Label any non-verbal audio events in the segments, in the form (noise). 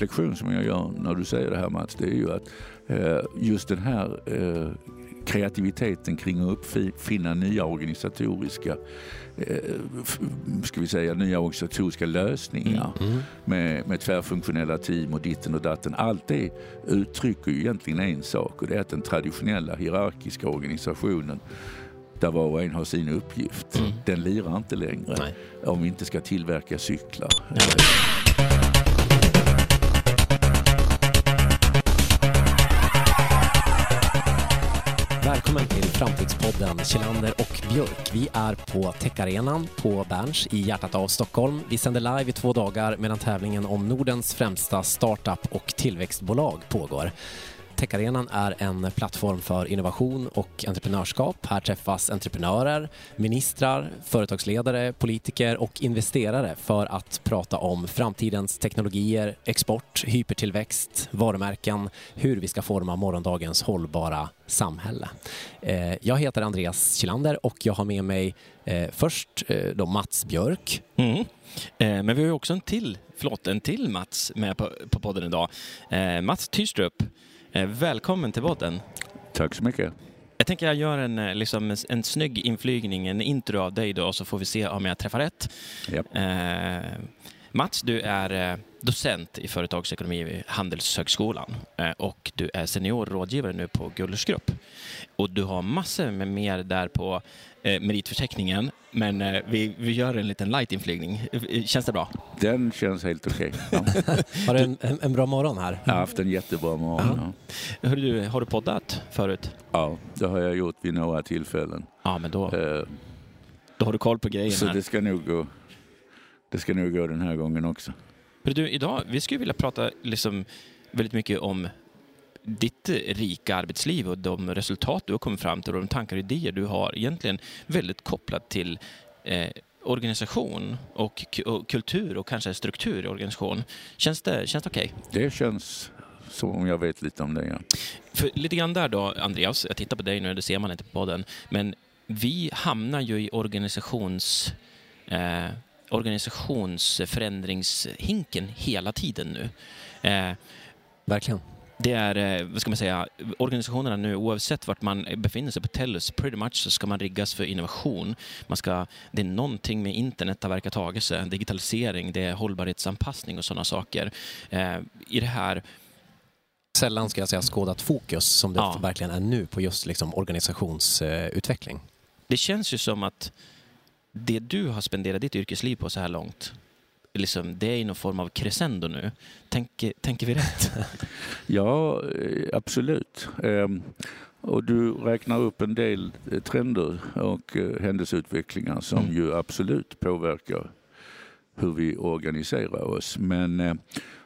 reflektion som jag gör när du säger det här Mats, det är ju att eh, just den här eh, kreativiteten kring att uppfinna nya organisatoriska eh, ska vi säga, nya organisatoriska lösningar mm. mm. med, med tvärfunktionella team och ditten och datten. Allt det uttrycker ju egentligen en sak och det är att den traditionella hierarkiska organisationen där var och en har sin uppgift. Mm. Den lirar inte längre Nej. om vi inte ska tillverka cyklar. Ja. Välkommen till Framtidspodden Kjellander och Björk. Vi är på Techarenan på Berns i hjärtat av Stockholm. Vi sänder live i två dagar medan tävlingen om Nordens främsta startup och tillväxtbolag pågår. Techarenan är en plattform för innovation och entreprenörskap. Här träffas entreprenörer, ministrar, företagsledare, politiker och investerare för att prata om framtidens teknologier, export, hypertillväxt, varumärken, hur vi ska forma morgondagens hållbara samhälle. Eh, jag heter Andreas Kilander och jag har med mig eh, först eh, då Mats Björk. Mm. Men vi har också en till, förlåt, en till Mats med på, på podden idag. Mats Tyrstrup välkommen till podden. Tack så mycket. Jag tänker jag gör en, eh, liksom, en snygg inflygning, en intro av dig då, och så får vi se om jag träffar rätt. Yep. Eh, Mats, du är eh, docent i företagsekonomi vid Handelshögskolan och du är seniorrådgivare nu på Gullers Grupp. Och du har massor med mer där på eh, meritförteckningen, men eh, vi, vi gör en liten light-inflygning. Känns det bra? Den känns helt okej. Okay. (laughs) Ja. har du en, en, en, bra morgon här? Jag har haft en jättebra morgon. Ja. Hör du, har du poddat förut? Ja, det har jag gjort vid några tillfällen. Ja, men då, eh, då har du koll på grejerna. Så det ska nog gå, det ska nog gå den här gången också. Du, idag, vi skulle vilja prata liksom väldigt mycket om ditt rika arbetsliv och de resultat du har kommit fram till och de tankar och idéer du har egentligen väldigt kopplat till eh, organisation och, och, kultur och kanske struktur i organisation. Känns det, känns det okej? Okay? Det känns som om jag vet lite om det, ja. För lite grann där då, Andreas, jag tittar på dig nu, det ser man inte på podden, men vi hamnar ju i organisations eh, organisationsförändringshinken hela tiden nu. Eh, Verkligen det är, eh, vad ska man säga, organisationerna nu, oavsett vart man befinner sig på Tellus, pretty much så ska man riggas för innovation. Man ska, det är någonting med internet har verkar tagit sig, digitalisering, det är hållbarhetsanpassning och sådana saker. Eh, I det här sällan ska jag säga skådat fokus som det ja. verkligen är nu på just liksom organisationsutveckling. Det känns ju som att det du har spenderat ditt yrkesliv på så här långt, liksom, det är någon form av crescendo nu. Tänker, tänker vi rätt? (laughs) ja, eh, absolut. Um, och du räknar upp en del eh, trender och uh, händelseutvecklingar som mm. ju absolut påverkar hur vi organiserar oss. Men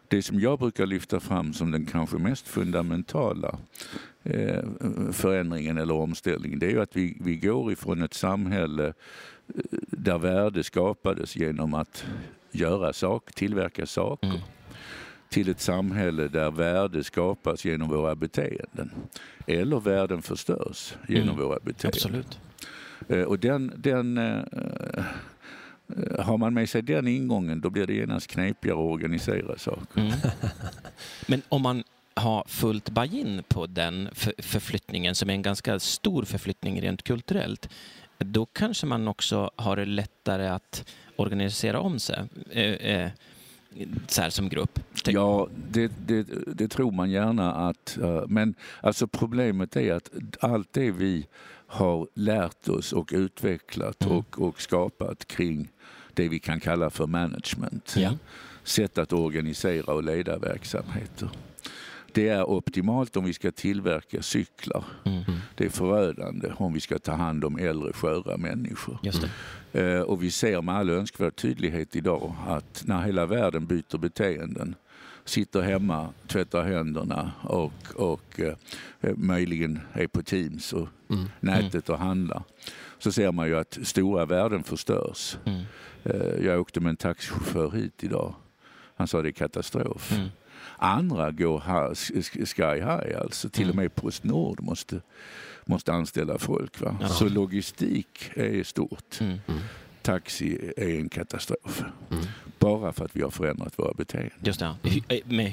det som jag brukar lyfta fram som den kanske mest fundamentala eh, förändringen eller omställningen, det är ju att vi, vi går ifrån ett samhälle där värde skapades genom att göra saker, tillverka saker. Mm. Till ett samhälle där värde skapas genom våra beteenden. Eller värden förstörs genom mm. våra beteenden. Absolut. Eh, och den, den eh, eh, har man med sig den ingången då blir det genast knepigare att organisera saker. Mm. (laughs) Men om man har fullt buy-in på den förflyttningen som är en ganska stor förflyttning rent kulturellt då kanske man också har det lättare att organisera om sig eh, eh, så här som grupp? Ja, det, det, det, tror man gärna att... Men alltså problemet är att allt det vi har lärt oss och utvecklat mm. och, och skapat kring det vi kan kalla för management. Ja. Sätt att organisera och leda verksamheter det är optimalt om vi ska tillverka cyklar. Mm. Det är förödande om vi ska ta hand om äldre sköra människor. Eh, och vi ser med all önskvärd tydlighet idag att när hela världen byter beteenden sitter hemma, tvättar händerna och, och eh, möjligen är på Teams och mm. nätet och handlar. Så ser man ju att stora värden förstörs. Mm. Eh, jag åkte med en taxichaufför hit idag. Han sa det är katastrof. Mm. Andra går sky high alltså. Till och mm. med Postnord måste, måste anställa folk. Va? Ja. Så logistik är stort. Mm. Mm. Taxi är en katastrof. Mm. bara för att vi har förändrat våra beteenden. Just det, Hy med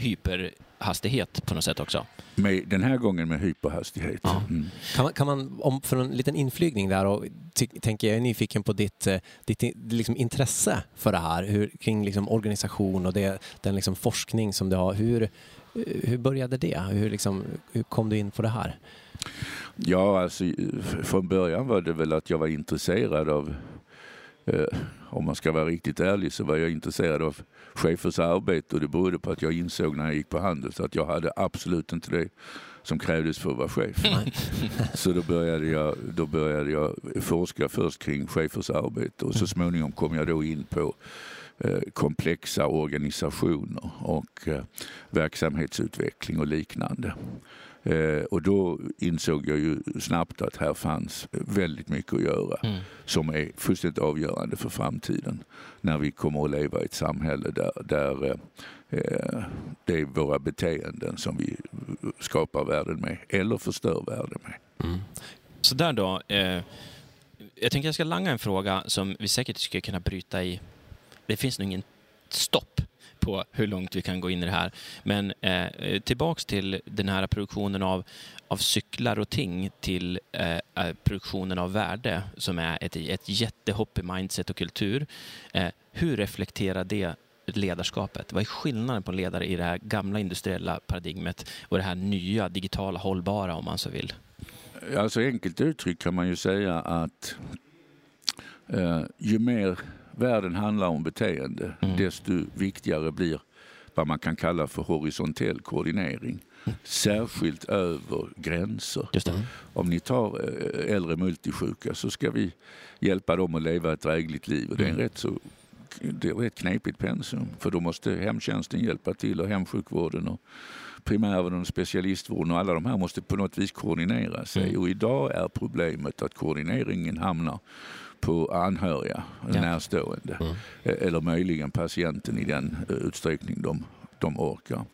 hyperhastighet på något sätt också. Med, den här gången med hyperhastighet. Ja. Mm. Kan, man, kan man, om för en liten inflygning där, och tänker jag är nyfiken på ditt, ditt liksom intresse för det här, hur, kring liksom organisation och det, den liksom forskning som du har. Hur, hur började det? Hur, liksom, hur kom du in på det här? Ja, alltså från början var det väl att jag var intresserad av eh, om man ska vara riktigt ärlig så var jag intresserad av chefers arbete och det berodde på att jag insåg när jag gick på Handels att jag hade absolut inte det som krävdes för att vara chef. (laughs) så då började, jag, då började jag forska först kring chefers arbete och så småningom kom jag då in på eh, komplexa organisationer och eh, verksamhetsutveckling och liknande. Eh, och då insåg jag ju snabbt att här fanns väldigt mycket att göra mm. som är fullständigt avgörande för framtiden. När vi kommer att leva i ett samhälle där, där eh, det är våra beteenden som vi skapar världen med eller förstör världen med. Mm. Så där då. Eh, jag tänker jag ska langa en fråga som vi säkert skulle kunna bryta i. Det finns nog ingen stopp på hur långt vi kan gå in i det här. Men eh, tillbaks till den här produktionen av, av cyklar och ting till eh, eh produktionen av värde som är ett, ett jättehopp i mindset och kultur. Eh, hur reflekterar det ledarskapet? Vad är skillnaden på ledare i det här gamla industriella paradigmet och det här nya digitala hållbara om man så vill? Alltså enkelt uttryckt kan man ju säga att eh, ju mer världen handlar om beteende, mm. desto viktigare blir vad man kan kalla för horisontell koordinering. Mm. Särskilt över gränser. Om ni tar eh, äldre multisjuka så ska vi hjälpa dem att leva ett drägligt liv. Och det är en mm. rätt så det är ett knepigt pensum. För då måste hemtjänsten hjälpa till och hemsjukvården och primärvården och specialistvården och alla de här måste på något vis koordinera sig. Mm. Och idag är problemet att koordineringen hamnar på anhöriga, ja. närstående mm. Eh, eller möjligen patienten i den eh, utsträckning de, de orkar.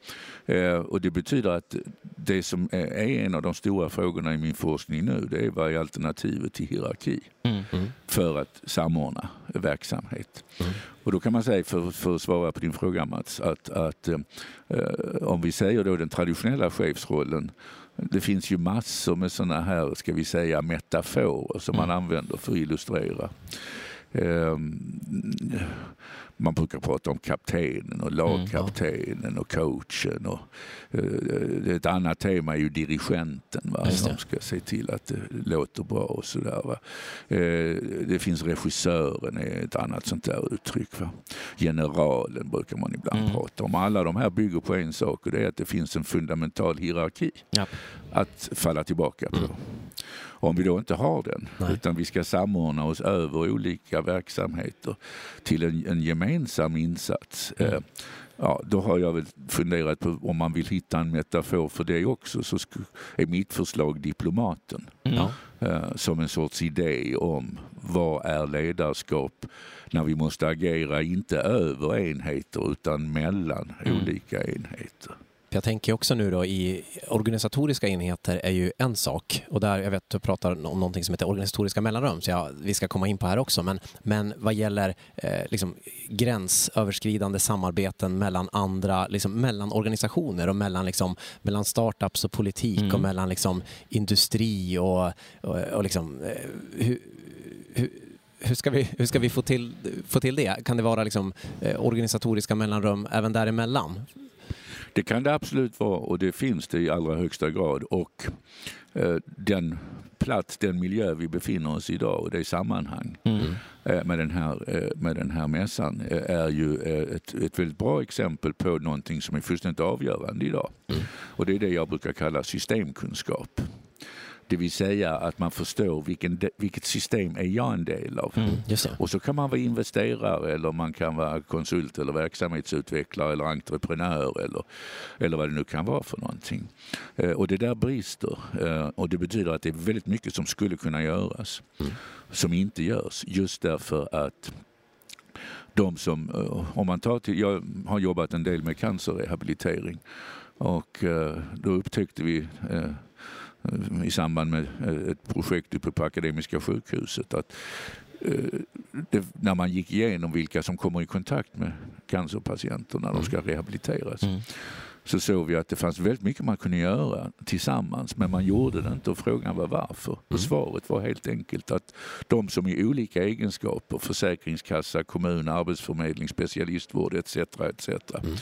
Eh, och det betyder att det som är en av de stora frågorna i min forskning nu det är vad är alternativet till hierarki mm. mm. för att samordna verksamhet. Mm. Och då kan man säga, för, för att svara på din fråga Mats, att, att eh, om vi säger då den traditionella chefsrollen det finns ju massor med sådana här, ska vi säga, metaforer som man mm. använder för att illustrera. Man brukar prata om kaptenen och lagkaptenen mm, ja. och coachen. Och, uh, ett annat tema är ju dirigenten va, som ska se till att det låter bra och sådär. Va. Uh, det finns regissören, är ett annat sånt där uttryck. Va. Generalen brukar man ibland mm. prata om. Alla de här bygger på en sak och det är att det finns en fundamental hierarki ja. att falla tillbaka på. Mm. Om vi då inte har den, Nej. utan vi ska samordna oss över olika verksamheter till en, en gemensam insats. Mm. Eh, ja, då har jag väl funderat på om man vill hitta en metafor för det också så är mitt förslag diplomaten. Mm. Eh, som en sorts idé om vad är ledarskap när vi måste agera inte över enheter utan mellan mm. olika enheter. Jag tänker också nu då i organisatoriska enheter är ju en sak och där jag vet att du pratar om någonting som heter organisatoriska mellanrum så ja, vi ska komma in på här också men, men vad gäller eh, liksom, gränsöverskridande samarbeten mellan andra, liksom, mellan organisationer och mellan, liksom, mellan startups och politik mm. och mellan liksom, industri och, och, och liksom, eh, hur, hur hur ska vi, hur ska vi få, till, få till det? Kan det vara liksom, eh, organisatoriska mellanrum även däremellan? Det kan det absolut vara och det finns det i allra högsta grad. Och eh, den plats, den miljö vi befinner oss i idag och det sammanhang mm. eh, med, den här, eh, med den här mässan eh, är ju eh, ett, ett väldigt bra exempel på någonting som är fullständigt avgörande idag. Mm. Och det är det jag brukar kalla systemkunskap. Det vill säga att man förstår vilken, vilket system är jag en del av. Mm, och så kan man vara investerare eller man kan vara konsult eller verksamhetsutvecklare eller entreprenör eller, eller vad det nu kan vara för någonting. Eh, och det där brister eh, och det betyder att det är väldigt mycket som skulle kunna göras mm. som inte görs just därför att de som, eh, om man tar till, jag har jobbat en del med cancerrehabilitering och då upptäckte vi i samband med eh, ett projekt uppe på Akademiska sjukhuset. Att det, när man gick igenom vilka som kommer i kontakt med cancerpatienter när de ska rehabiliteras. Mm så såg vi att det fanns väldigt mycket man kunde göra tillsammans men man gjorde det inte och frågan var varför. Och mm. svaret var helt enkelt att de som i olika egenskaper, försäkringskassa, kommun, arbetsförmedling, specialistvård etc. etc. Mm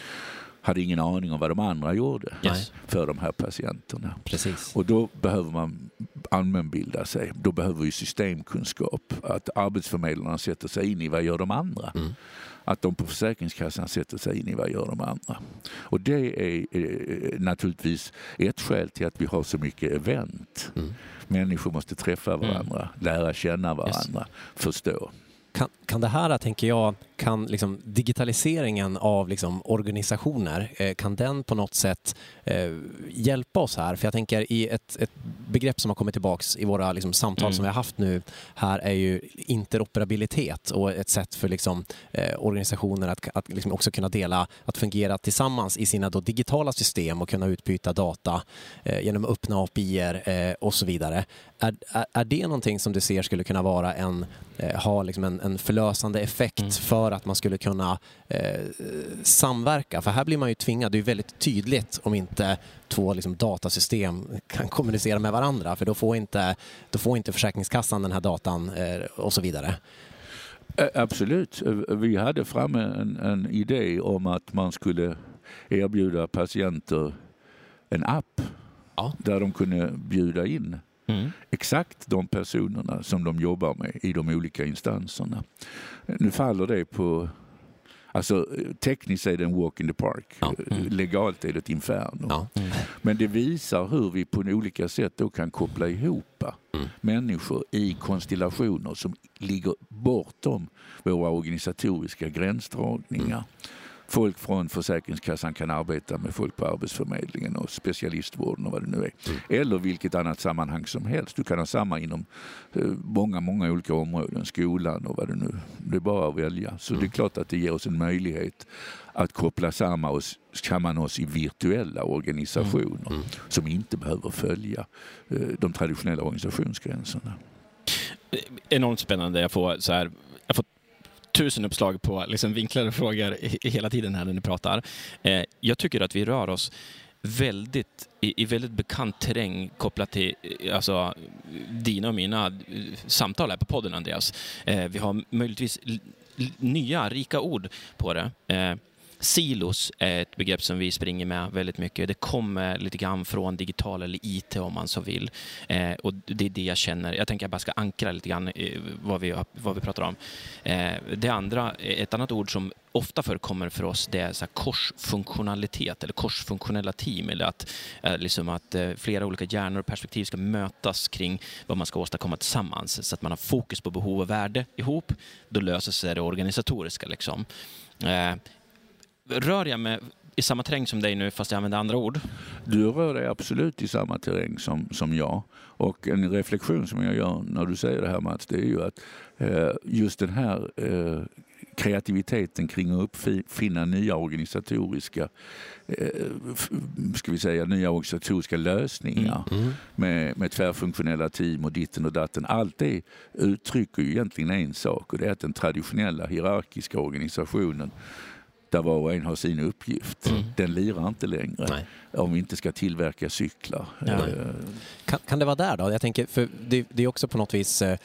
hade ingen aning om vad de andra gjorde yes. för de här patienterna. Precis. Och då behöver man allmänbilda sig. Då behöver vi systemkunskap. Att arbetsförmedlarna sätter sig in i vad gör de andra. Mm att de på Försäkringskassan sätter sig in i vad gör de andra. Och det är eh, naturligtvis ett skäl till att vi har så mycket event. Mm. Människor måste träffa varandra, mm. lära känna varandra, yes. förstå. Kan, kan det här, tänker jag, kan liksom digitaliseringen av liksom organisationer, eh, kan den på något sätt eh, hjälpa oss här? För jag tänker i ett, ett begrepp som har kommit tillbaks i våra liksom, samtal mm. som vi har haft nu här är ju interoperabilitet och ett sätt för liksom, eh, organisationer att, att liksom också kunna dela, att fungera tillsammans i sina då, digitala system och kunna utbyta data eh, genom öppna API eh, och så vidare. Är, är, är, det någonting som du ser skulle kunna vara en, eh, ha liksom en, en förlösande effekt mm. för att man skulle kunna eh, samverka? För här blir man ju tvingad, det är väldigt tydligt om inte två liksom, datasystem kan kommunicera med varandra för då får inte, då får inte Försäkringskassan den här datan eh, och så vidare. Absolut. Vi hade framme en, en idé om att man skulle erbjuda patienter en app ja. där de kunde bjuda in Mm. Exakt de personerna som de jobbar med i de olika instanserna. Nu faller det på Alltså tekniskt är det en walk in the park. Ja. Mm. Legalt är det ett inferno. Ja. Mm. Men det visar hur vi på olika sätt då kan koppla ihop mm. människor i konstellationer som ligger bortom våra organisatoriska gränsdragningar. Mm folk från Försäkringskassan kan arbeta med folk på Arbetsförmedlingen och specialistvården och vad det nu är. Mm. Eller vilket annat sammanhang som helst. Du kan ha samma inom eh, många, många olika områden, skolan och vad det nu Det är bara att välja. Så mm. det är klart att det ger oss en möjlighet att koppla samman oss, samman oss i virtuella organisationer mm. mm. som inte behöver följa eh, de traditionella organisationsgränserna. Enormt spännande. Jag får så här, tusen uppslag på liksom vinklade frågor hela tiden här när ni pratar. Eh, jag tycker att vi rör oss väldigt, i, i, väldigt bekant terräng kopplat till eh, alltså, dina och mina eh, samtal här på podden, Andreas. Eh, vi har möjligtvis nya, rika ord på det. Silos är ett begrepp som vi springer med väldigt mycket. Det kommer lite grann från digital eller IT om man så vill. Eh, och det är det jag känner. Jag tänker att jag bara ska ankra lite grann vad, vi, vad vi pratar om. Eh, det andra, ett annat ord som ofta förekommer för oss det är så korsfunktionalitet eller korsfunktionella team. Eller att, eh, liksom att eh, flera olika hjärnor och perspektiv ska mötas kring vad man ska åstadkomma tillsammans. Så att man har fokus på behov och värde ihop. Då löser sig det organisatoriska. Liksom. Eh, Rör jag mig i samma terräng som dig nu fast jag använder andra ord? Du rör dig absolut i samma terräng som, som jag. Och en reflektion som jag gör när du säger det här Mats, det är ju att eh, just den här eh, kreativiteten kring att uppfinna nya organisatoriska eh, ska vi säga, nya organisatoriska lösningar mm. mm. med, med tvärfunktionella team och ditten och datten. Allt det uttrycker ju egentligen en sak och det är att den traditionella hierarkiska organisationen där var och en har sin uppgift. Mm. Den lirar inte längre Nej. om vi inte ska tillverka cyklar. Ja. Eh, kan, kan, det vara där då? Jag tänker, för det, det, är också på något vis eh,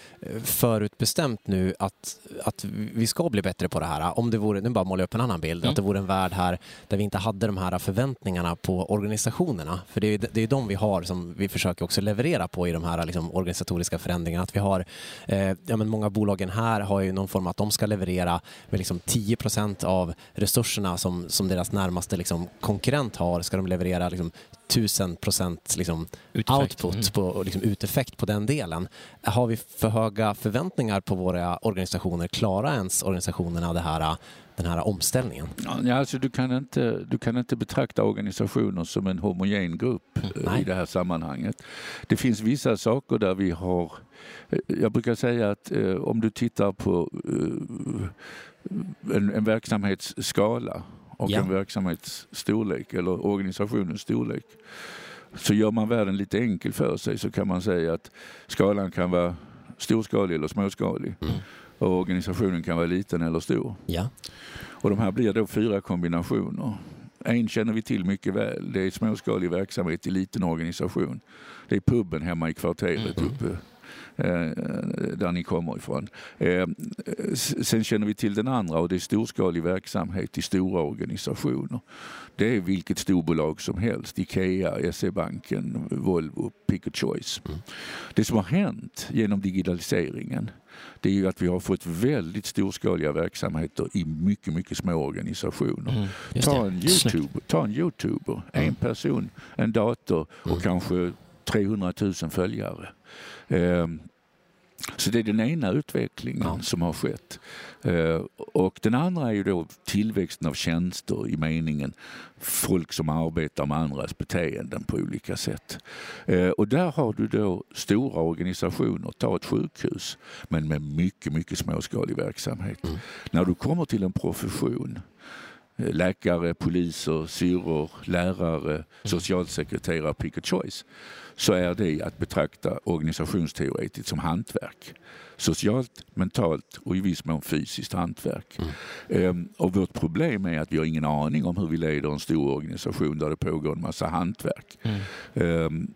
förutbestämt nu att, att vi ska bli bättre på det här. Om det vore, nu bara måla upp en annan bild, mm. att det vore en värld här där vi inte hade de här förväntningarna på organisationerna. För det är, det är de vi har som vi försöker också leverera på i de här liksom, organisatoriska förändringarna. Att vi har, eh, ja, men många bolagen här har ju någon form att de ska leverera med liksom 10 procent av resurserna som, som deras närmaste liksom, konkurrent har ska de leverera liksom, 1000 procent liksom, output mm. på, liksom, uteffekt på den delen. Har vi för höga förväntningar på våra organisationer? Klarar ens organisationerna det här, den här omställningen? Ja, alltså du, kan inte, du kan inte betrakta organisationer som en homogen grupp. Eh, i det här sammanhanget. Det finns vissa saker där vi har... Eh, jag brukar säga att eh, om du tittar på eh, en, en verksamhetsskala och ja. en verksamhets storlek eller organisationens storlek. Så gör man världen lite enkel för sig så kan man säga att skalan kan vara storskalig eller småskalig. Mm. Och organisationen kan vara liten eller stor. Ja. Och de här blir då fyra kombinationer. En känner vi till mycket väl. Det är småskalig verksamhet i liten organisation. Det är puben hemma i kvarteret mm. uppe Eh, där ni kommer ifrån. Eh, sen känner vi till den andra och det är storskalig verksamhet i stora organisationer. Det är vilket storbolag som helst, Ikea, SE-banken, Volvo, Pick a Choice. Mm. Det som har hänt genom digitaliseringen det är ju att vi har fått väldigt storskaliga verksamheter i mycket, mycket små organisationer. Mm, ta, en YouTuber, ta en YouTuber, mm. en person, en dator och mm. kanske 300 000 följare. Så det är den ena utvecklingen ja. som har skett. Uh, och den andra är ju då tillväxten av tjänster i meningen folk som arbetar med andras beteenden på olika sätt. Uh, och där har du då stora organisationer, ta ett sjukhus, men med mycket, mycket småskalig verksamhet. Mm. När du kommer till en profession eh, läkare, poliser, syror, lärare, mm. socialsekreterare, pick a choice så är det att betrakta organisationsteoretiskt som hantverk. Socialt, mentalt och i viss mån fysiskt hantverk. Mm. Ehm, och vårt problem är att vi har ingen aning om hur vi leder en stor organisation där det pågår en massa hantverk. Mm. Ehm,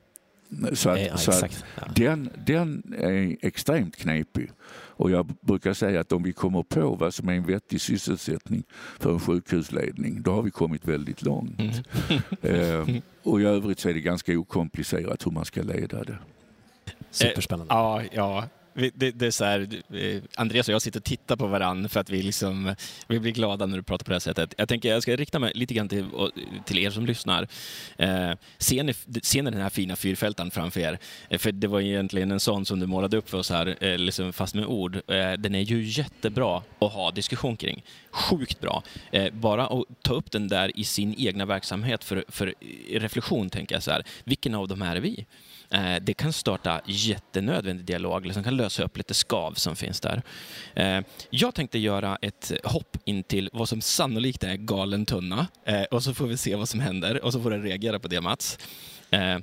så att, ja, så att den, den är extremt knepig. Och jag brukar säga att om vi kommer på vad som är en vettig sysselsättning för en sjukhusledning, då har vi kommit väldigt långt. Mm. (laughs) eh, och i övrigt så är det ganska okomplicerat hur man ska leda det. Superspännande. Eh, ja, ja, det, det, är så här, eh, Andreas och jag sitter och tittar på varandra för att vi, liksom, vi blir glada när du pratar på det här sättet. Jag tänker jag ska rikta mig lite grann till, till er som lyssnar. Eh, ser, ni, ser ni den här fina fyrfältaren framför er? Eh, för det var egentligen en sån som du målade upp för oss här, eh, liksom fast med ord. Eh, den är ju jättebra att ha diskussion kring. Sjukt bra. Eh, bara att ta upp den där i sin egna verksamhet för, för reflektion, tänker jag så här. Vilken av dem är vi? Eh, det kan starta jättenödvändig dialog, liksom kan lösa upp lite skav som finns där. Eh, jag tänkte göra ett hopp in till vad som sannolikt är galen tunna eh, och så får vi se vad som händer och så får du reagera på det Mats. Eh,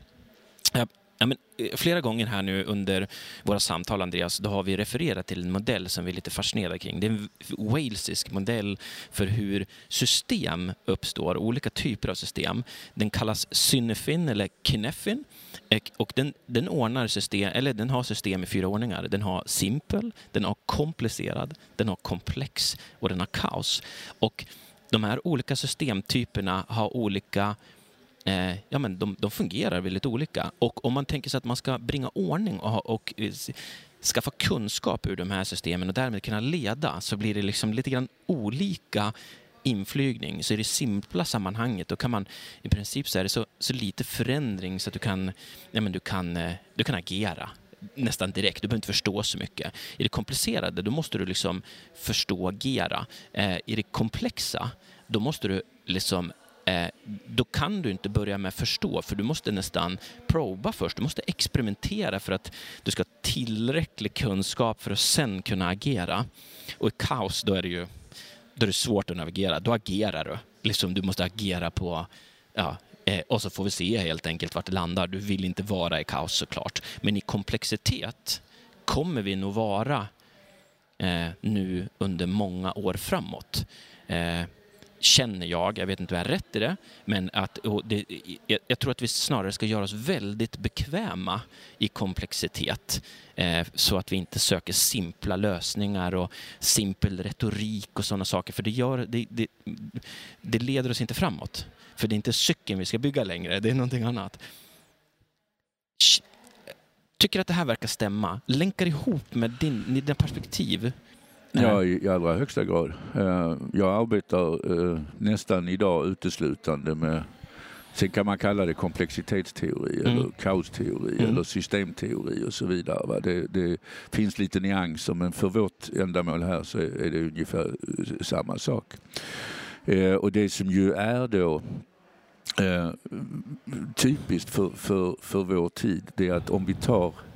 Ja, men, eh, flera gånger här nu under våra samtal, Andreas, då har vi refererat till en modell som vi är lite fascinerade kring. Det är en walesisk modell för hur system uppstår, olika typer av system. Den kallas Synefin eller Kinefin eh, och den, den, ordnar system, eller den har system i fyra ordningar. Den har simpel, den har komplicerad, den har komplex och den har kaos. Och de här olika systemtyperna har olika eh, ja, men de, de, fungerar väldigt olika. Och om man tänker sig att man ska bringa ordning och, och eh, skaffa kunskap ur de här systemen och därmed kunna leda så blir det liksom lite grann olika inflygning. Så i det simpla sammanhanget då kan man i princip så är det så, så lite förändring så att du kan, ja, men du kan, eh, du kan agera nästan direkt. Du behöver inte förstå så mycket. I det komplicerade, då måste du liksom förstå och agera. Eh, I det komplexa, då måste du liksom Eh, då kan du inte börja med förstå, för du måste nästan proba först. Du måste experimentera för att du ska ha tillräcklig kunskap för att sen kunna agera. Och i kaos, då är det ju då är det svårt att navigera. Då agerar du. Liksom, du måste agera på... Ja, eh, och så får vi se helt enkelt vart det landar. Du vill inte vara i kaos såklart. Men i komplexitet kommer vi nog vara eh, nu under många år framåt. Eh, känner jag, jag vet inte om jag har rätt i det, men att det, jag, tror att vi snarare ska göra oss väldigt bekväma i komplexitet eh, så att vi inte söker simpla lösningar och simpel retorik och sådana saker, för det, gör, det, det, det leder oss inte framåt. För det är inte cykeln vi ska bygga längre, det är någonting annat. Tycker att det här verkar stämma? Länkar ihop med din, dina perspektiv Ja, i, allra högsta grad. Eh, jag arbetar eh, nästan idag uteslutande med Sen kan man kalla det komplexitetsteori mm. eller kaosteori mm. eller systemteori och så vidare. Det, det, finns lite nyanser men för vårt ändamål här så är det ungefär eh, samma sak. Och det som ju är då typiskt för, för, för vår tid det är att om vi tar Eh,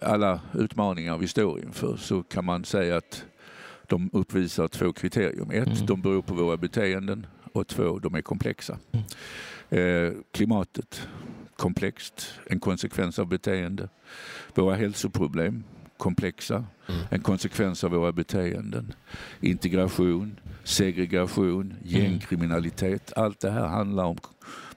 alla utmaningar vi står inför så kan man säga att de uppvisar två kriterium. Ett, mm. de beror på våra beteenden och två, de är komplexa. Mm. Eh, klimatet, komplext, en konsekvens av beteende. Våra hälsoproblem, komplexa, mm. en konsekvens av våra beteenden. Integration, segregation, gängkriminalitet. Allt det här handlar om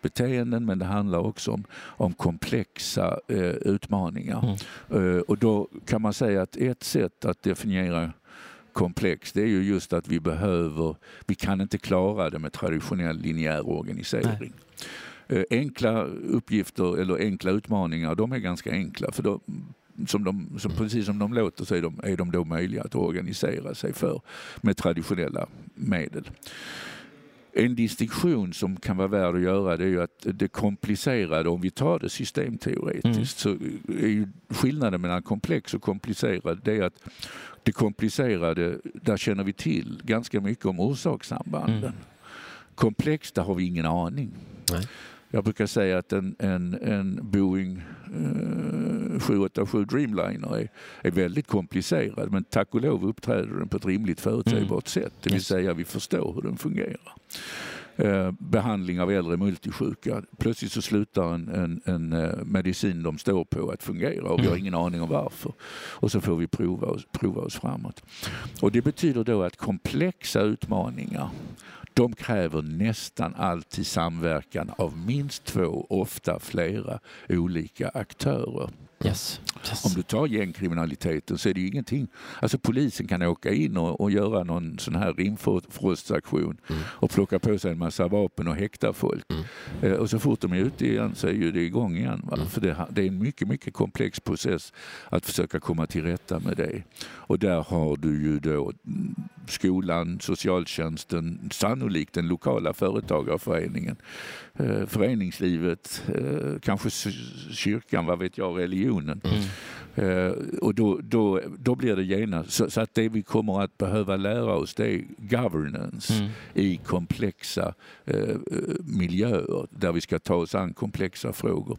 beteenden men det handlar också om, om komplexa eh, utmaningar. Mm. Eh, och då kan man säga att ett sätt att definiera komplex det är ju just att vi behöver, vi kan inte klara det med traditionell linjär organisering. Nej. Eh, enkla uppgifter eller enkla utmaningar de är ganska enkla för då, som de, som, precis som de låter så är de, är de då möjliga att organisera sig för med traditionella medel. En distinktion som kan vara värd att göra det är ju att det komplicerade, om vi tar det systemteoretiskt, mm. så är ju skillnaden mellan komplex och komplicerad det är att det komplicerade, där känner vi till ganska mycket om orsakssambanden. Mm. Komplext, där har vi ingen aning. Nej. Jag brukar säga att en, en, en Boeing 787 Dreamliner är, är väldigt komplicerad men tack och lov uppträder den på ett rimligt förutsägbart mm. sätt. Det vill säga vi förstår hur den fungerar. Eh, behandling av äldre multisjuka. Plötsligt så slutar en, en, en eh, medicin de står på att fungera och vi har mm. ingen aning om varför. Och så får vi prova oss, prova oss framåt. Och det betyder då att komplexa utmaningar de kräver nästan alltid samverkan av minst två, ofta flera olika aktörer. Yes. Yes. Om du tar gängkriminaliteten så är det ju ingenting. Alltså polisen kan åka in och, och göra någon sån här rimfrostaktion mm. och plocka på sig en massa vapen och häkta folk. Mm. Eh, och så fort de är ute igen så är ju det igång igen. Mm. För det, det, är en mycket, mycket komplex process att försöka komma till rätta med det. Och där har du ju då skolan, socialtjänsten, sannolikt den lokala företagarföreningen, eh, föreningslivet, eh, kanske kyrkan, vad vet jag, religionen. Mm. Eh, och då, då, då blir det genast, så, så, att det vi kommer att behöva lära oss det är governance mm. i komplexa miljöer där vi ska ta oss an komplexa frågor.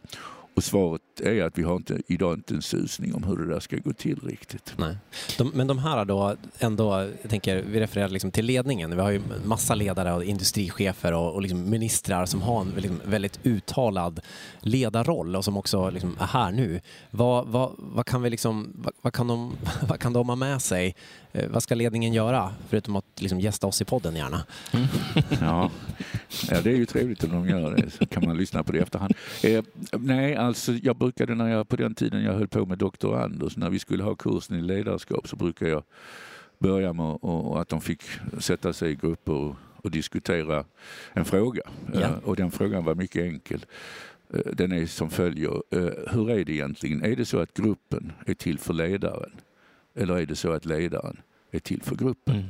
Och svaret är att vi har inte, idag inte en susning om hur det där ska gå till riktigt. Nej. De, men de här då, ändå, jag tänker, vi refererar liksom till ledningen. Vi har ju massa ledare och industrichefer och, och liksom ministrar som har en liksom väldigt uttalad ledarroll och som också liksom är här nu. Vad, vad, vad, kan vi liksom, vad, vad, kan de, (laughs) vad kan de ha med sig Eh, vad ska ledningen göra, förutom att liksom gästa oss i podden gärna? Mm. (laughs) ja. ja, det är ju trevligt om de gör det, så kan man lyssna på det i efterhand. Eh, nej, alltså jag brukade när jag på den tiden jag höll på med Dr. Anders, när vi skulle ha kursen i ledarskap så brukade jag börja med och, att de fick sätta sig i grupper och, och diskutera en fråga. Ja. Eh, och den frågan var mycket enkel. Eh, den är som följer. Eh, hur är det egentligen? Är det så att gruppen är till för ledaren? Eller är det så att ledaren är till för gruppen? Mm.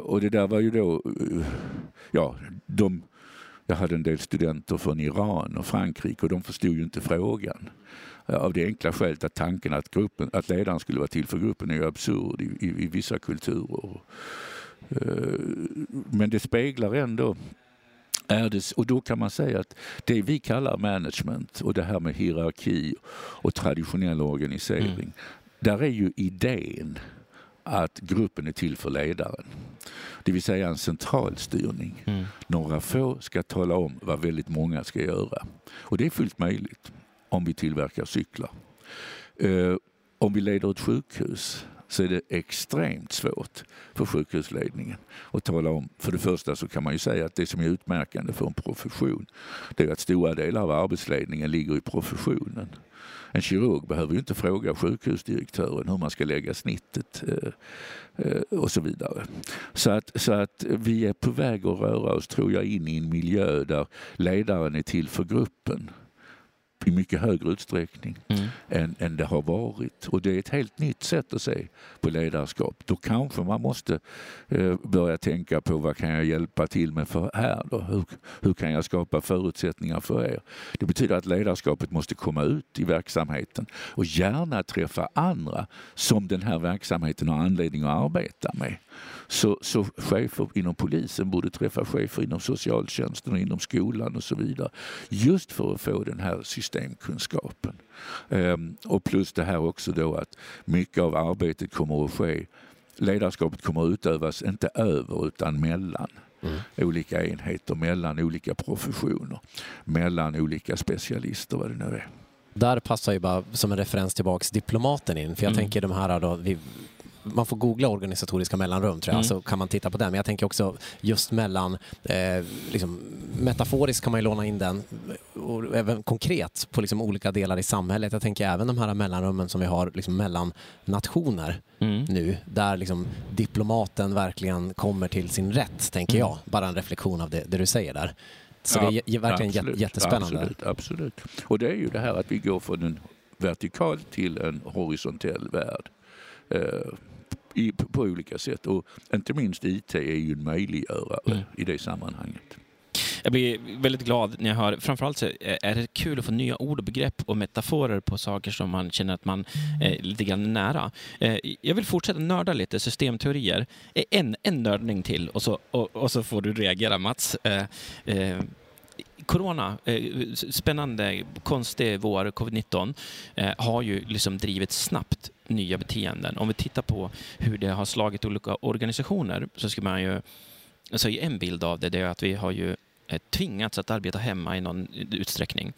Och det där var ju då, ja, de, jag hade en del studenter från Iran och Frankrike och de förstod ju inte frågan. Av det enkla skälet att tanken att, gruppen, att ledaren skulle vara till för gruppen är ju absurd i, i, i vissa kulturer. Men det speglar ändå är det, och då kan man säga att det vi kallar management och det här med hierarki och traditionell organisering, mm. Där är ju idén att gruppen är till för ledaren. Det vill säga en centralstyrning. Mm. Några få ska tala om vad väldigt många ska göra. Och det är fullt möjligt om vi tillverkar cyklar. Uh, om vi leder ett sjukhus så är det extremt svårt för sjukhusledningen att tala om. För det första så kan man ju säga att det som är utmärkande för en profession det är att stora delar av arbetsledningen ligger i professionen. En kirurg behöver ju inte fråga sjukhusdirektören hur man ska lägga snittet eh, eh, och så vidare. Så att, så att vi är på väg att röra oss, tror jag, in i en miljö där ledaren är till för gruppen i mycket högre utsträckning mm. än, än det har varit. Och det är ett helt nytt sätt att se på ledarskap. Då kanske man måste eh, börja tänka på vad kan jag hjälpa till med för här då? Hur, hur kan jag skapa förutsättningar för er? Det betyder att ledarskapet måste komma ut i verksamheten och gärna träffa andra som den här verksamheten har anledning att arbeta med. Så, så chefer inom polisen borde träffa chefer inom socialtjänsten och inom skolan och så vidare. Just för att få den här systemkunskapen. Um, och plus det här också då att mycket av arbetet kommer att ske, ledarskapet kommer att utövas inte över utan mellan mm. olika enheter, mellan olika professioner, mellan olika specialister, vad det nu är. Där passar ju bara som en referens tillbaks diplomaten in, för jag mm. tänker de här då, vi, man får googla organisatoriska mellanrum tror jag, mm. så kan man titta på den. Men jag tänker också just mellan, eh, liksom, metaforiskt kan man ju låna in den och även konkret på liksom olika delar i samhället. Jag tänker även de här mellanrummen som vi har liksom mellan nationer mm. nu, där liksom diplomaten verkligen kommer till sin rätt, tänker mm. jag. Bara en reflektion av det, det du säger där. Så ja, det är verkligen absolut, jättespännande. Absolut, absolut. Och det är ju det här att vi går från en vertikal till en horisontell värld. Eh, i, på olika sätt. Och inte minst IT är ju en möjliggörare mm. i det sammanhanget. Jag blir väldigt glad när jag hör, framförallt så är det kul att få nya ord och begrepp och metaforer på saker som man känner att man är lite grann nära. Eh, jag vill fortsätta nörda lite systemteorier. Eh, en, en nördning till och så, och, och så får du reagera Mats. Corona, eh, spännande, konstig vår, covid-19, eh, har ju liksom drivit snabbt nya beteenden. Om vi tittar på hur det har slagit olika organisationer så ska man ju... Alltså en bild av det, det är att vi har ju eh, tvingats att arbeta hemma i någon utsträckning.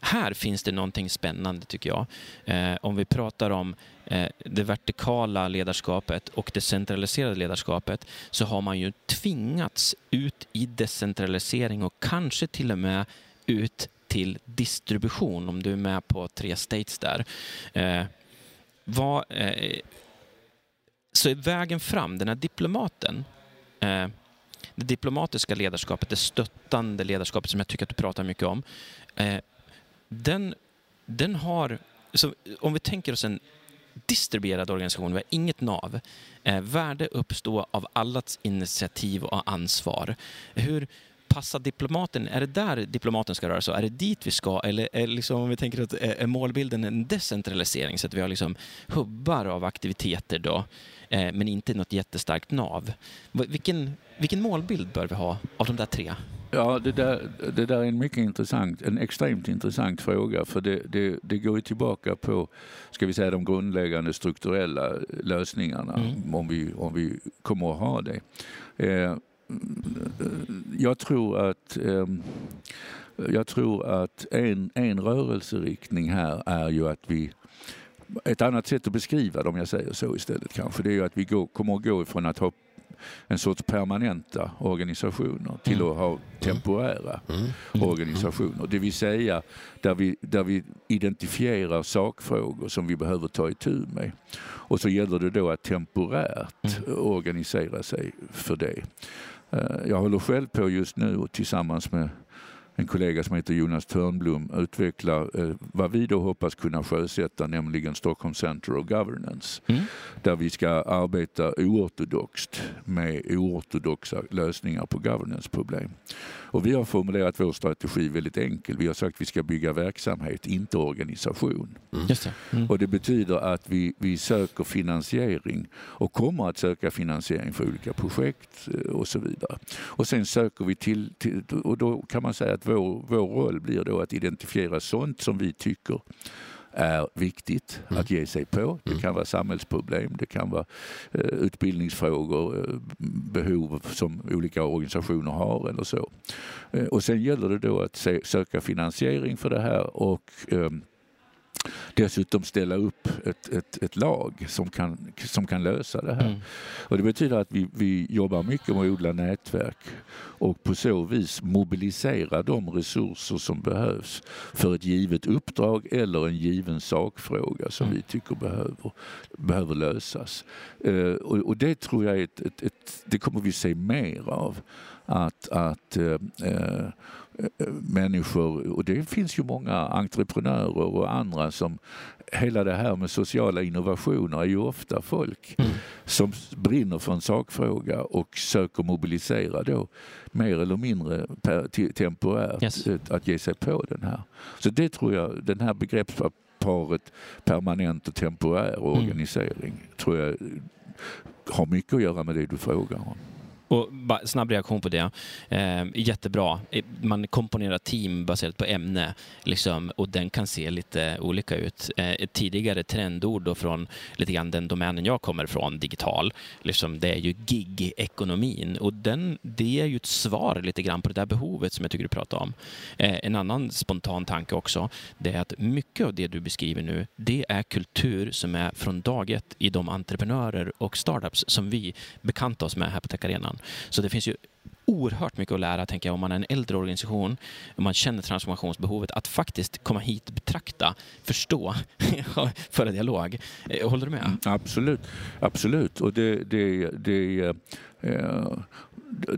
Här finns det någonting spännande tycker jag. Eh, om vi pratar om eh, det vertikala ledarskapet och det centraliserade ledarskapet så har man ju tvingats ut i decentralisering och kanske till och med ut till distribution om du är med på tre states där. Eh, vad, eh, så är vägen fram, den här diplomaten, eh, det diplomatiska ledarskapet, det stöttande ledarskapet som jag tycker att du pratar mycket om, eh, den, den har, så om vi tänker oss en distribuerad organisation, vi har inget nav. Eh, värde uppstår av allas initiativ och ansvar. Hur, passar diplomaten? Är det där diplomaten ska röra sig? Är det dit vi ska? Eller är liksom, om vi tänker att eh, är målbilden en decentralisering så att vi har liksom hubbar av aktiviteter då, eh, men inte något jättestarkt nav? Vilken, vilken målbild bör vi ha av de där tre? Ja, det där, det där är en mycket intressant, en extremt intressant fråga för det, det, det går ju tillbaka på, ska vi säga de grundläggande strukturella lösningarna mm. om, vi, om vi kommer att ha det. Eh, jag tror att ehm, jag tror att en, en rörelseriktning här är ju att vi ett annat sätt att beskriva det om jag säger så istället kanske, det är ju att vi går, kommer att gå ifrån att ha en sorts permanenta organisationer till mm. att ha temporära mm. Mm. organisationer. Det vill säga där vi, där vi identifierar sakfrågor som vi behöver ta itu med. Och så gäller det då att temporärt organisera sig för det. Eh, jag håller själv på just nu och tillsammans med en kollega som heter Jonas Törnblom utvecklar eh, vad vi då hoppas kunna sjösätta, nämligen Stockholm Center of Governance. Mm. Där vi ska arbeta oortodoxt med oortodoxa lösningar på governance-problem. Och vi har formulerat vår strategi väldigt enkel. Vi har sagt att vi ska bygga verksamhet, inte organisation. Mm. Det. Mm. Och det betyder att vi, vi söker finansiering och kommer att söka finansiering för olika projekt eh, och så vidare. Och sen söker vi till, till och då kan man säga att vår, vår roll blir då att identifiera sånt som vi tycker är viktigt mm. att ge sig på. Det mm. kan vara samhällsproblem, det kan vara eh, utbildningsfrågor, eh, behov som olika organisationer har eller så. Eh, och sen gäller det då att söka finansiering för det här och ehm, dessutom ställa upp ett, ett, ett, lag som kan, som kan lösa det här. Mm. Och det betyder att vi, vi jobbar mycket med att odla nätverk och på så vis mobilisera de resurser som behövs för ett givet uppdrag eller en given sakfråga som mm. vi tycker behöver, behöver lösas. Uh, och, och, det tror jag är ett, ett, ett, det kommer vi se mer av. Att, att uh, uh, människor, och det finns ju många entreprenörer och andra som hela det här med sociala innovationer är ju ofta folk mm. som brinner för en sakfråga och söker mobilisera då mer eller mindre per, temporärt yes. att ge sig på den här. Så det tror jag, den här begreppsparet permanent och temporär mm. organisering tror jag har mycket att göra med det du frågar om. Och snabb reaktion på det. Eh, jättebra. Man komponerar team baserat på ämne liksom, och den kan se lite olika ut. Eh, ett tidigare trendord då från lite grann den domänen jag kommer ifrån, digital, liksom, det är ju gig-ekonomin och den, det är ju ett svar lite grann på det där behovet som jag tycker du pratar om. Eh, en annan spontan tanke också, det är att mycket av det du beskriver nu, det är kultur som är från dag ett i de entreprenörer och startups som vi bekantar oss med här på Tech Arenan. Så det finns ju oerhört mycket att lära, tänker jag, om man är en äldre organisation, om man känner transformationsbehovet, att faktiskt komma hit, betrakta, förstå, (laughs) föra dialog. Eh, håller du med? Mm, absolut, absolut. Och det, det, det, eh,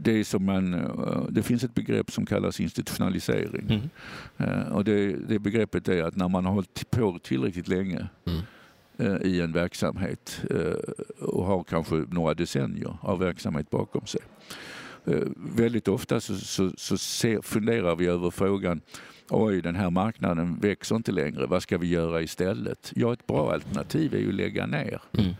det är som man, eh, det finns ett begrepp som kallas institutionalisering. Mm. Och det, det begreppet är att när man har hållit på tillräckligt länge mm Eh, i en verksamhet eh, och har kanske några decennier av verksamhet bakom sig eh, väldigt ofta så, så, så ser, funderar vi över frågan oj den här marknaden växer inte längre, vad ska vi göra istället? Ja, ett bra alternativ är ju att lägga ner. Mm.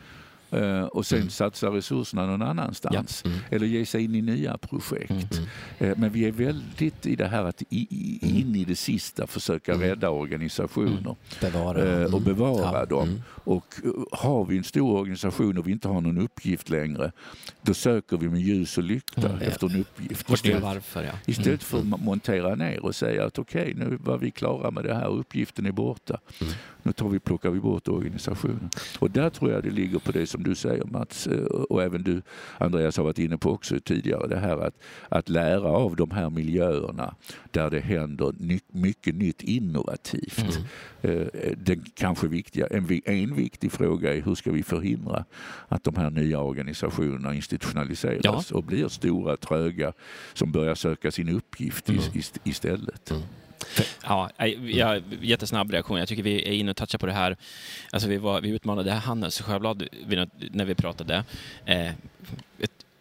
Uh, och sen mm. satsa resurserna någon annanstans. Ja. Mm. Eller ge sig in i nya projekt. Mm. Uh, men vi är väldigt i det här att i, i, mm. in i det sista försöka mm. rädda organisationer. Bevara. Uh, och bevara ja. dem. Och har vi en stor organisation och vi inte har någon uppgift längre, då söker vi med ljus och lykta mm. efter en uppgift. Istället, varför, ja. istället för att montera ner och säga att okej, okay, nu var vi klara med det här, uppgiften är borta. Nu tar vi, plockar vi bort organisationen. Och där tror jag det ligger på det som du säger Mats eh, och även du Andreas har varit inne på också tidigare. Det här att, att lära av de här miljöerna där det händer mycket nytt innovativt. Mm. Eh, den kanske viktiga, en, en viktig fråga är hur ska vi förhindra att de här nya organisationerna institutionaliseras ja. och blir stora, tröga som börjar söka sin uppgift mm. istället. Mm. Ja, ja, jättesnabb reaktion. Jag tycker vi är inne och touchar på det här. Alltså vi, var, vi utmanade Hannes Sjöblad när vi pratade. Eh,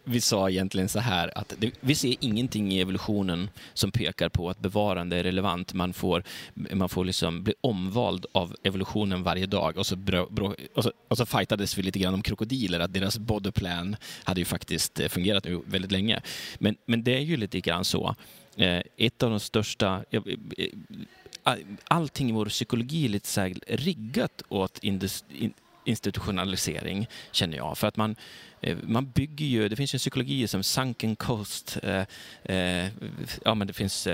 vi sa egentligen så här att det, vi ser ingenting i evolutionen som pekar på att bevarande är relevant. Man får, man får liksom bli omvald av evolutionen varje dag och så, bro, bro, och, så, och så fightades vi lite grann om krokodiler, att deras bodyplan hade ju faktiskt eh, fungerat nu väldigt länge. Men, men det är ju lite grann så Eh, ett av de största... Eh, eh, allting i vår psykologi är lite så här riggat åt institutionalisering, känner jag. För att man, man bygger ju... Det finns en psykologi som sunken cost. ja, men det finns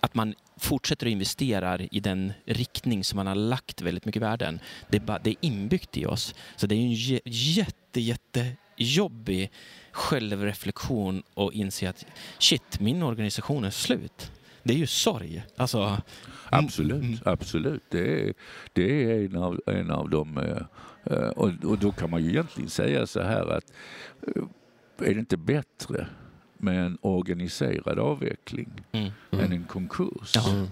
att man fortsätter att investera i den riktning som man har lagt väldigt mycket värden. Det är, bara, det är inbyggt i oss. Så det är en jätte, jätte jobbig självreflektion och inse att shit, min organisation är slut. Det är ju sorg. Alltså, absolut, mm. absolut. Det är, det är en, av, en av de... Eh, eh, och, och då kan man ju egentligen säga så här att eh, är det inte bättre med en organiserad avveckling mm. Mm. än en konkurs? Mm.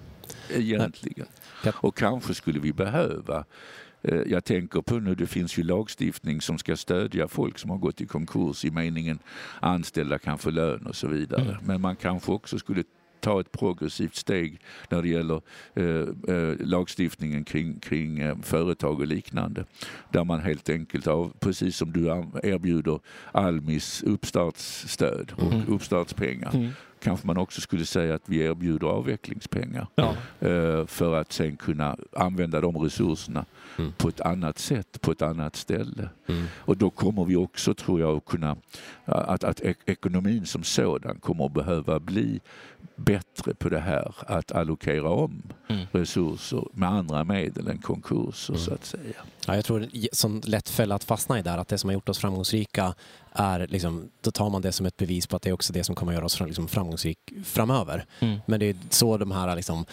Egentligen. Och kanske skulle vi behöva Eh, jag tänker på nu, det finns ju lagstiftning som ska stödja folk som har gått i konkurs i meningen anställda kan få lön och så vidare. Mm. Men man kanske också skulle ta ett progressivt steg när det gäller eh, eh, lagstiftningen kring, kring eh, företag och liknande. Där man helt enkelt, av, precis som du erbjuder Almis uppstartsstöd och mm. uppstartspengar, mm kanske man också skulle säga att vi erbjuder avvecklingspengar ja. Eh, för att sen kunna använda de resurserna mm. på ett annat sätt, på ett annat ställe. Mm. Och då kommer vi också, tror jag, att kunna att, att ekonomin som sådan kommer att behöva bli bättre på det här att allokera om mm. resurser med andra medel än konkurser mm. så att säga. Ja, jag tror sån lätt fälla att fastna i där, att det som har gjort oss framgångsrika är liksom, då tar man det som ett bevis på att det är också det som kommer att göra oss liksom framgångsrik framöver. Mm. Men det är så de här liksom,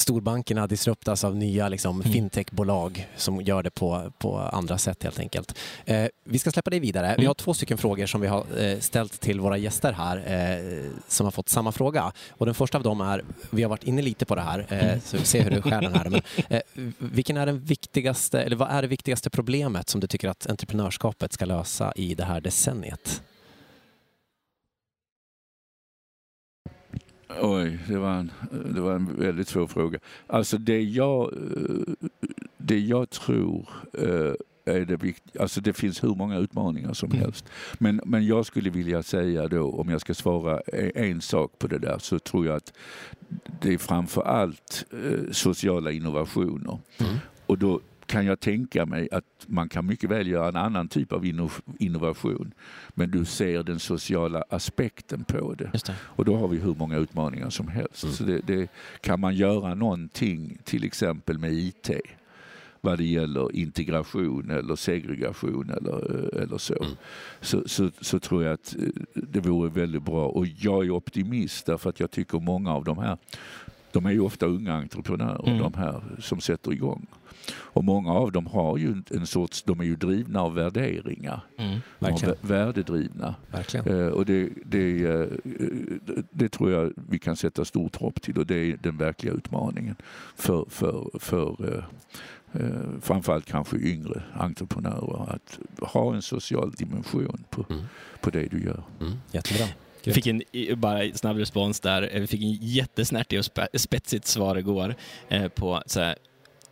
storbankerna disruptas av nya liksom, mm. fintechbolag som gör det på, på andra sätt helt enkelt. Eh, vi ska släppa dig vidare. Mm. Vi har två stycken frågor som vi har eh, ställt till våra gäster här eh, som har fått samma fråga. Och den första av dem är, vi har varit inne lite på det här, eh, mm. så vi ser hur du skär den här. Men, (laughs) eh, vilken är den viktigaste, eller vad är det viktigaste problemet som du tycker att entreprenörskapet ska lösa i det här decenniet? Oj, det var, en, det var en väldigt svår fråga. Alltså det jag, det jag tror eh, är det viktigt. Alltså det finns hur många utmaningar som mm. helst. Men, men jag skulle vilja säga då, om jag ska svara e, en sak på det där, så tror jag att det är framför allt eh, sociala innovationer. Mm. Och då kan jag tänka mig att man kan mycket väl göra en annan typ av innovation. Men du ser den sociala aspekten på det. det. Och då har vi hur många utmaningar som helst. Mm. Så det, det, kan man göra någonting, till exempel med IT, vad det gäller integration eller segregation eller, eller så. Mm. Så, så, så, tror jag att eh, det vore väldigt bra. Och jag är optimist därför att jag tycker många av de här de är ju ofta unga entreprenörer, mm. de här som sätter igång. Och många av dem har ju en sorts, de är ju drivna av värderingar. Mm, verkligen. värdedrivna. Verkligen. Eh, och det, det, eh, det, tror jag vi kan sätta stort hopp till och det är den verkliga utmaningen för, för, för eh, eh framförallt kanske yngre entreprenörer att ha en social dimension på, mm. på det du gör. Mm, jättebra. Vi fick en bara snabb respons där. Eh, vi fick en jättesnärtig och spetsigt svar igår eh, på så här,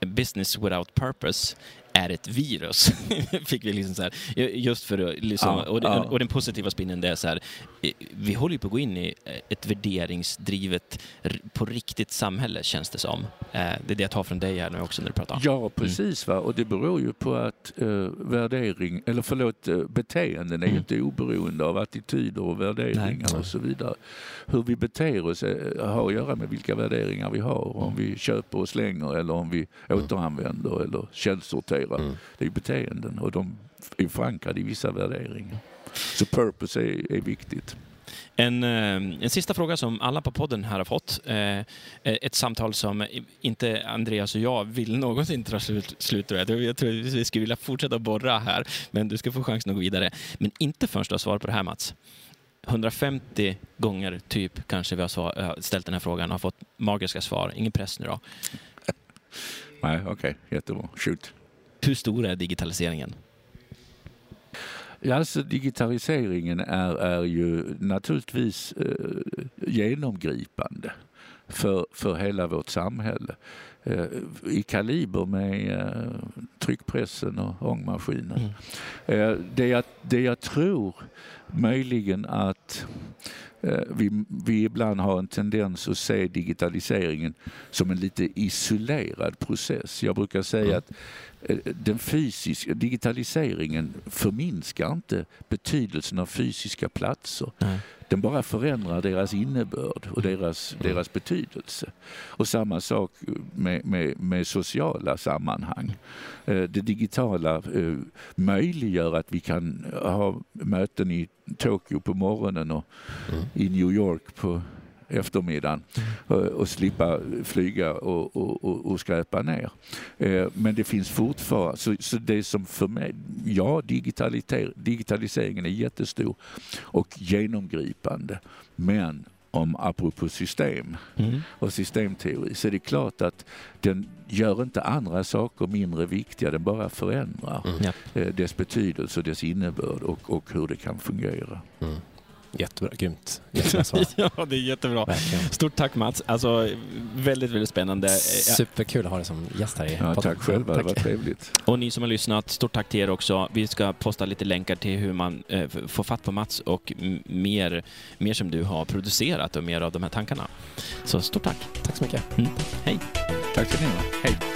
business without purpose är ett virus. (laughs) Fick vi liksom så här, just för liksom, ja, och, den, ja. och, den positiva spinnen det är så här, vi håller ju på att gå in i ett värderingsdrivet, på riktigt samhälle känns det som. Eh, det är det jag tar från dig här nu också när du pratar. Ja, mm. precis. Mm. Va? Och det beror ju på att uh, värdering, eller förlåt, beteenden är mm. ju inte oberoende av attityder och värderingar Nej. och så vidare. Hur vi beter oss har att göra med vilka värderingar vi har. Om mm. vi köper och slänger eller om vi mm. återanvänder eller källsorterar lever. Mm. Det är beteenden och de är förankrade i vissa värderingar. Så purpose är, är viktigt. En, eh, en sista fråga som alla på podden här har fått. Eh, ett samtal som inte Andreas och jag vill någonsin ta slut, slut jag. jag tror vi skulle vilja fortsätta borra här, men du ska få chansen att gå vidare. Men inte förrän du har svarat på det här Mats. 150 gånger typ kanske vi har ställt den här frågan och har fått magiska svar. Ingen press nu då. Nej, okej. Okay. Jättebra. Shoot. Hur stor är digitaliseringen? Ja, alltså digitaliseringen är, är ju naturligtvis eh, genomgripande för, för hela vårt samhälle. Eh, I kaliber med eh, tryckpressen och ångmaskinen. Mm. Eh, det, jag, det jag tror möjligen att vi, vi ibland har en tendens att se digitaliseringen som en lite isolerad process. Jag brukar säga att den fysiska digitaliseringen förminskar inte betydelsen av fysiska platser. Mm. Den bara förändrar deras innebörd och deras, mm. deras betydelse. Och samma sak med, med, med sociala sammanhang. Eh, det digitala möjliggör att vi kan ha möten i Tokyo på morgonen och mm. i New York på eftermiddagen och, slippa flyga och, och, och skräpa ner. Eh, men det finns fortfarande, så, så det som för mig, ja digitaliseringen är jättestor och genomgripande men om apropå system mm. och systemteori så är det klart att den gör inte andra saker mindre viktiga, den bara förändrar mm. Eh, dess betydelse och dess innebörd och, och hur det kan fungera. Mm. Jättebra, grymt. Jättebra (laughs) ja, det är jättebra. Verkligen. Stort tack Mats. Alltså, väldigt, väldigt spännande. Superkul att ha dig som gäst här i ja, Tack själva, tack. det var trevligt. Och ni som har lyssnat, stort tack till er också. Vi ska posta lite länkar till hur man eh, får fatt på Mats och mer, mer som du har producerat och mer av de här tankarna. Så stort tack. Tack så mycket. Mm. Hej. Tack ska ni ha. Hej.